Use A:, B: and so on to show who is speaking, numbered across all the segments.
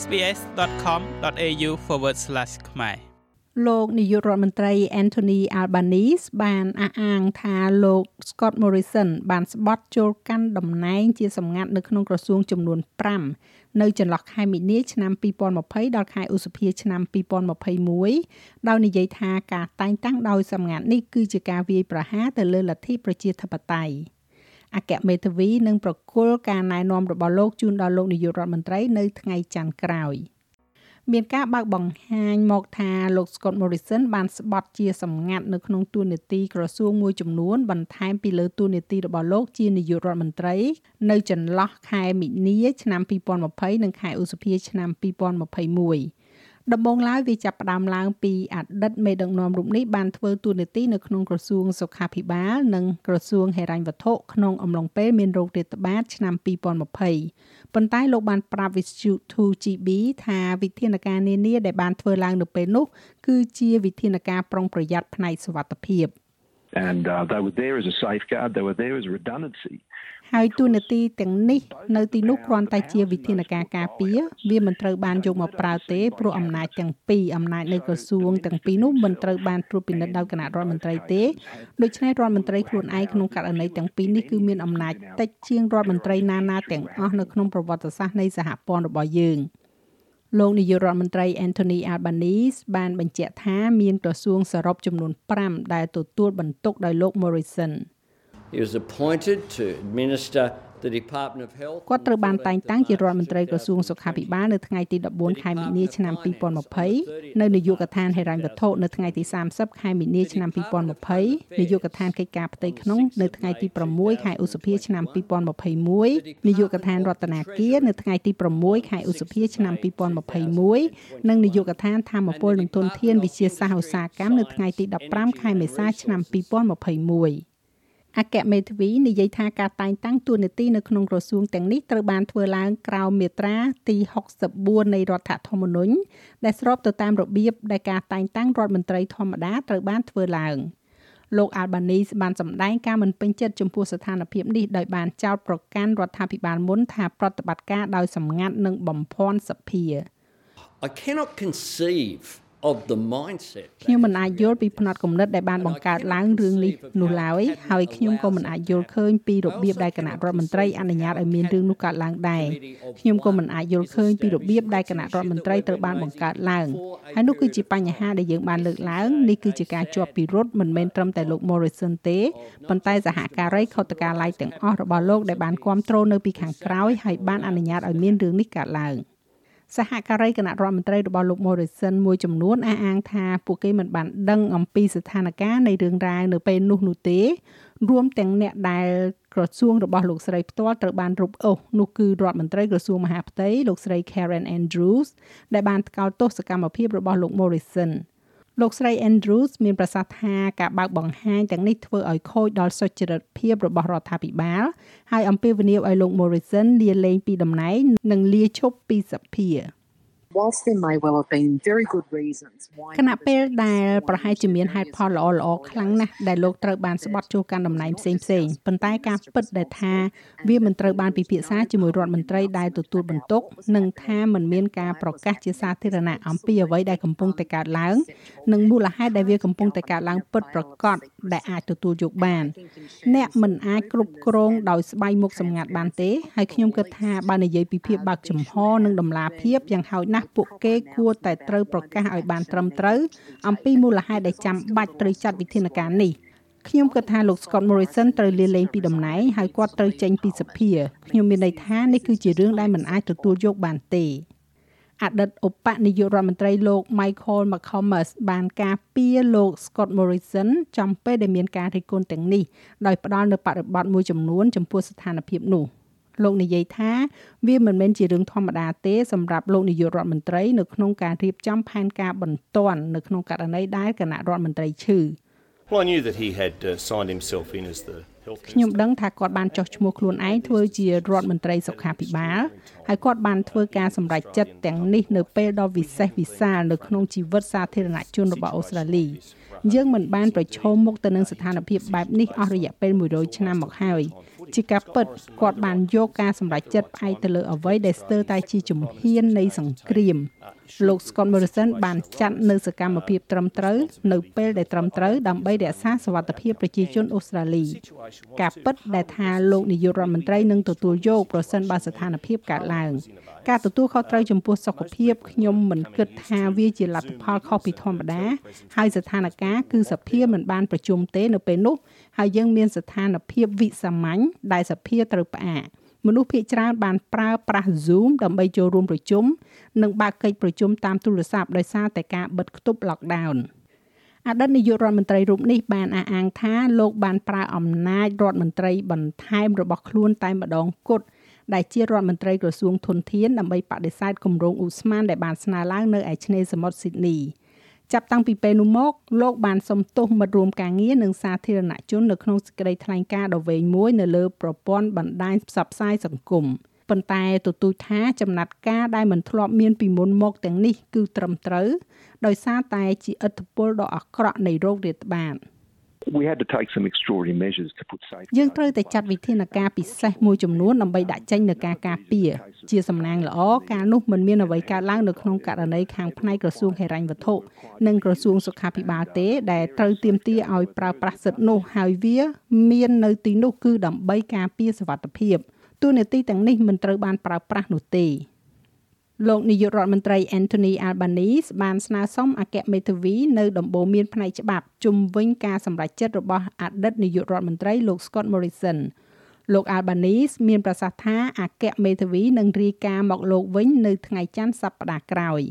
A: sbs.com.au/ ខ្មែរ
B: លោកនាយករដ្ឋមន្ត្រី Anthony Albanese បានអះអាងថាលោក Scott Morrison បានស្បត់ចូលកាន់តំណែងជាសម្ងាត់នៅក្នុងក្រសួងចំនួន5នៅចន្លោះខែមីនាឆ្នាំ2020ដល់ខែឧសភាឆ្នាំ2021ដោយនិយាយថាការតែងតាំងដោយសម្ងាត់នេះគឺជាការវាយប្រហារទៅលើលទ្ធិប្រជាធិបតេយ្យ អគ្គមេធាវីនឹងប្រគល់ការណែនាំរបស់លោកជូនដល់លោកនាយករដ្ឋមន្ត្រីនៅថ្ងៃច័ន្ទក្រោយ។មានការបើកបង្ហាញមកថាលោក Scott Morrison បានស្បត់ជាសម្ងាត់នៅក្នុងទួនាទីក្រសួងមួយចំនួនបន្ថែមពីលើទួនាទីរបស់លោកជានាយករដ្ឋមន្ត្រី នៅចន្លោះខែមិនិនាឆ្នាំ2020និងខែឧសភាឆ្នាំ2021 ដំបូងឡើយវាចាប់ផ្ដើមឡើងពីអតីតមេដឹកនាំរូបនេះបានធ្វើតួនាទីនៅក្នុងក្រសួងសុខាភិបាលនិងក្រសួងហិរញ្ញវត្ថុក្នុងអំឡុងពេលមានរោគរាតត្បាតឆ្នាំ2020ប៉ុន្តែលោកបានប្រាប់វិទ្យុ 2GB ថាវិធានការនានាដែលបានធ្វើឡើងនៅពេលនោះគឺជាវិធានការប្រុងប្រយ័ត្នផ្នែកសុវត្ថិភាព
C: and uh, they were there as a safeguard they were there as a redundancy
B: ហើយទូនាទីទាំងនេះនៅទីនោះគ្រាន់តែជាវិធានការការពារវាមិនត្រូវបានយកមកប្រើទេព្រោះអំណាចទាំងពីរអំណាចនៃក្រសួងទាំងពីរនោះមិនត្រូវបានត្រួតពិនិត្យដោយគណៈរដ្ឋមន្ត្រីទេដូច្នេះរដ្ឋមន្ត្រីខ្លួនឯងក្នុងករណីទាំងពីរនេះគឺមានអំណាចតិចជាងរដ្ឋមន្ត្រីណាណាទាំងអស់នៅក្នុងប្រវត្តិសាស្ត្រនៃសហព័ន្ធរបស់យើង លោកនាយករដ្ឋមន្ត្រី Anthony Albanese បានបញ្ជាក់ថាមានក្រសួងសរុបចំនួន5ដែលទទួលបន្ទុកដោយលោក Morrison
D: He was appointed to administer
B: គាត់ត្រូវបានតែងតាំងជារដ្ឋមន្ត្រីក្រសួងសុខាភិបាលនៅថ្ងៃទី14ខែមីនាឆ្នាំ2020នៅនាយកដ្ឋានហិរញ្ញវត្ថុនៅថ្ងៃទី30ខែមីនាឆ្នាំ2020នាយកដ្ឋានកិច្ចការផ្ទៃក្នុងនៅថ្ងៃទី6ខែឧសភាឆ្នាំ2021នាយកដ្ឋានរដ្ឋាភិបាលនៅថ្ងៃទី6ខែឧសភាឆ្នាំ2021និងនាយកដ្ឋានធម្មពលនិងទុនធានវិទ្យាសាស្ត្រឧស្សាហកម្មនៅថ្ងៃទី15ខែមេសាឆ្នាំ2021 អគ្គមេធាវីនិយាយថាការតែងតាំងតួនាទីនៅក្នុងក្រសួងទាំងនេះត្រូវបានធ្វើឡើងក្រោមមាត្រាទី64នៃរដ្ឋធម្មនុញ្ញដែលស្របទៅតាមរបៀបដែលការតែងតាំងរដ្ឋមន្ត្រីធម្មតាត្រូវបានធ្វើឡើងលោក Albanese បានសម្ដែងការមិនពេញចិត្តចំពោះស្ថានភាពនេះដោយបានចោទប្រកាន់រដ្ឋាភិបាលមុនថាប្រតិបត្តិការដោយសម្ងាត់និងបំភាន់សភា
D: I cannot conceive of the mindset
B: ខ្ញុំមិនអាចយល់ពីផ្នត់គំនិតដែលបានបង្កើតឡើងរឿងនេះនោះឡើយហើយខ្ញុំក៏មិនអាចយល់ឃើញពីរបៀបដែលគណៈរដ្ឋមន្ត្រីអនុញ្ញាតឲ្យមានរឿងនោះកើតឡើងដែរខ្ញុំក៏មិនអាចយល់ឃើញពីរបៀបដែលគណៈរដ្ឋមន្ត្រីត្រូវបានបង្កើតឡើងហើយនោះគឺជាបញ្ហាដែលយើងបានលើកឡើងនេះគឺជាការជាប់ពិរុទ្ធមិនមែនត្រឹមតែលោក Morrison ទេប៉ុន្តែសហការីខុទ្ទកាល័យទាំងអស់របស់លោកដែលបានគ្រប់គ្រងនៅពីខាងក្រោយហើយបានអនុញ្ញាតឲ្យមានរឿងនេះកើតឡើង។ សហការីគណៈរដ្ឋមន្ត្រីរបស់លោក Morrison មួយចំនួនអះអាងថាពួកគេមិនបានដឹងអំពីស្ថានភាពនៃរឿងរ៉ាវនៅពេលនោះនោះទេ រួមទាំងអ្នកដែលក្រសួងរបស់លោកស្រីផ្ទាល់ត្រូវបានរົບអូសនោះគឺរដ្ឋមន្ត្រីក្រសួងមហាផ្ទៃលោកស្រី Karen Andrews ដែលបានថ្កោលទោសកម្មភាពរបស់លោក Morrison លោកស្រី Andrews មានប្រសាសន៍ថាការបើកបង្ហាញទាំងនេះធ្វើឲ្យខូចដល់សុចរិតភាពរបស់រដ្ឋាភិបាលហើយអំពាវនាវឲ្យលោក Morrison លាលែងពីតំណែងនិងលាឈប់ពីសភា គណៈពេលដែលប្រហែលជាមានហេតុផលល្អល្អខ្លាំងណាស់ដែលលោកត្រូវបានស្បត់ចូលកាន់តំណែងផ្សេងផ្សេងប៉ុន្តែការពិតដែលថាវាមិនត្រូវបានពិភាក្សាជាមួយរដ្ឋមន្ត្រីដែលទទួលបន្ទុកនិងថាមិនមានការប្រកាសជាសាធារណៈអំពីអ្វីដែលកំពុងតែកើតឡើងនិងមូលហេតុដែលវាកំពុងតែកើតឡើងពិតប្រាកដដែលអាចទទួលយកបានអ្នកមិនអាចគ្រប់គ្រងដោយស្បៃមុខសម្ងាត់បានទេហើយខ្ញុំគិតថាបើនិយាយពីភាពបើកចំហនិងដំណាភាពយ៉ាងហោចណាស់ស់ពួកគេគួរតែត្រូវប្រកាសឲ្យបានត្រឹមត្រូវអំពីមូលហេតុដែលចាំបាច់ត្រូវចាត់វិធានការនេះខ្ញុំគិតថាលោក Scott Morrison ត្រូវលាលែងពីតំណែងហើយគាត់ត្រូវចេញពីសភាខ្ញុំមានន័យថានេះគឺជារឿងដែលមិនអាចទទួលយកបានទេអតីតឧបនាយករដ្ឋមន្ត្រីលោក Michael McComas បានការពារលោក Scott Morrison ចំពេលដែលមានការរិះគន់ទាំងនេះដោយផ្ដល់នូវបរិបទមួយចំនួនចំពោះស្ថានភាពនោះ។ លោកនិយាយថាវាមិនមែនជារឿងធម្មតាទេសម្រាប់លោកនាយករដ្ឋមន្ត្រីនៅក្នុងការរៀបចំផែនការបន្ទាន់នៅក្នុងករណីដែលគណៈរដ្ឋមន្ត្រីឈឺ
E: Well I knew that he had uh, signed himself in as the
B: ខ្ញុំដឹងថាគាត់បានចុះឈ្មោះខ្លួនឯងធ្វើជារដ្ឋមន្ត្រីសុខាភិបាលហើយគាត់បានធ្វើការសម្រេចចិត្តទាំងនេះនៅពេលដ៏វិសេសវិសាលនៅក្នុងជីវិតសាធារណជនរបស់អូស្ត្រាលី យើងមិនបានប្រឈមមុខទៅនឹងស្ថានភាពបែបនេះអស់រយៈពេល100ឆ្នាំមកហើយជាការពិតគាត់បានយកការសម្រេចចិត្តផ្អែកទៅលើអ្វីដែលស្ទើរតែជាជំហាននៃសង្គ្រាម លោក Scott Morrison បានចាត់នៅសកម្មភាពត្រឹមត្រូវនៅពេលដែលត្រឹមត្រូវដើម្បីរក្សាសវត្ថិភាពប្រជាជនអូស្ត្រាលីការពិតដែលថាលោកនាយករដ្ឋមន្ត្រីនឹងទទួលយកប្រសិនបើស្ថានភាពកើតឡើងការទទួលខុសត្រូវចំពោះសុខភាពខ្ញុំមិនគិតថាវាជាលទ្ធផលខុសពីធម្មតាហើយស្ថានភាពគឺសភាមិនបានប្រជុំទេនៅពេលនោះហើយយើងមានស្ថានភាពវិសាមញ្ញដែលសភាត្រូវផ្អាក មនុស្សភាគច្រើនបានប្រើប្រាស់ Zoom ដើម្បីចូលរួមប្រជុំនិងបើកកិច្ចប្រជុំតាមទូរស័ព្ទដោយសារតែការបិទគប់ lockdown អតីតនាយករដ្ឋមន្ត្រីរូបនេះបានអះអាងថាលោកបានប្រើអំណាចរដ្ឋមន្ត្រីបន្ថែមរបស់ខ្លួនតែម្ដងគត់ដែលជារដ្ឋមន្ត្រីក្រសួងធនធានដើម្បីបដិសេធគម្រោងឧស្ម័នដែលបានស្នើឡើងនៅឯឆ្នេរសមុទ្រស៊ីដនី ចាប់តាំងពីពេលនោះមកលោកបានសុំទោសមិត្តរួមការងារនិងសាធារណជននៅក្នុងសេចក្តីថ្លែងការណ៍ដ៏វែងមួយនៅលើប្រព័ន្ធបណ្ដាញផ្សព្វផ្សាយសង្គមប៉ុន្តែទទូចថាចំណាត់ការដែលមិនធ្លាប់មានពីមុនមកទាំងនេះគឺត្រឹមត្រូវដោយសារតែជាឥទ្ធិពលដ៏អាក្រក់នៃโรគរាតត្បាត។ យើងត្រូវតែចាត់វិធានការពិសេសមួយចំនួនដើម្បីដាក់ចេញនូវការការពារជាសំណាងល្អការនោះមិនមានអ្វីកើតឡើងនៅក្នុងករណីខាងផ្នែកក្រសួងហិរញ្ញវត្ថុនិងក្រសួងសុខាភិបាលទេ ដែលត្រូវទាមទារឲ្យប្រើប្រាស់សិទ្ធិនោះហើយវា មាននៅទីនោះគឺដើម្បីការពារសុវត្ថិភាពទូនាទីទាំងនេះមិនត្រូវបានប្រើប្រាស់នោះទេ លោកនាយករដ្ឋមន្ត្រី Anthony Albanese បានស្នើសុំអគ្គមេធាវីនៅដំបូន្មានផ្នែកច្បាប់ជំវិញការសម្រេចចិត្តរបស់អតីតនាយករដ្ឋមន្ត្រីលោក Scott Morrison លោក Albanese មានប្រសាសន៍ថាអគ្គមេធាវីនឹងរាយការណ៍មកលោកវិញនៅថ្ងៃច័ន្ទសប្តាហ៍ក្រោយ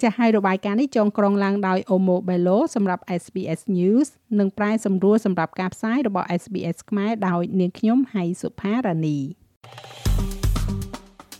B: ចាស់ហើយរបាយការណ៍នេះចងក្រងឡើងដោយ Omo Bello សម្រាប់ SBS News និងប្រែសម្រួលសម្រាប់ការផ្សាយរបស់ SBS ខ្មែរដោយនាងខ្ញុំហៃសុផារ៉ានី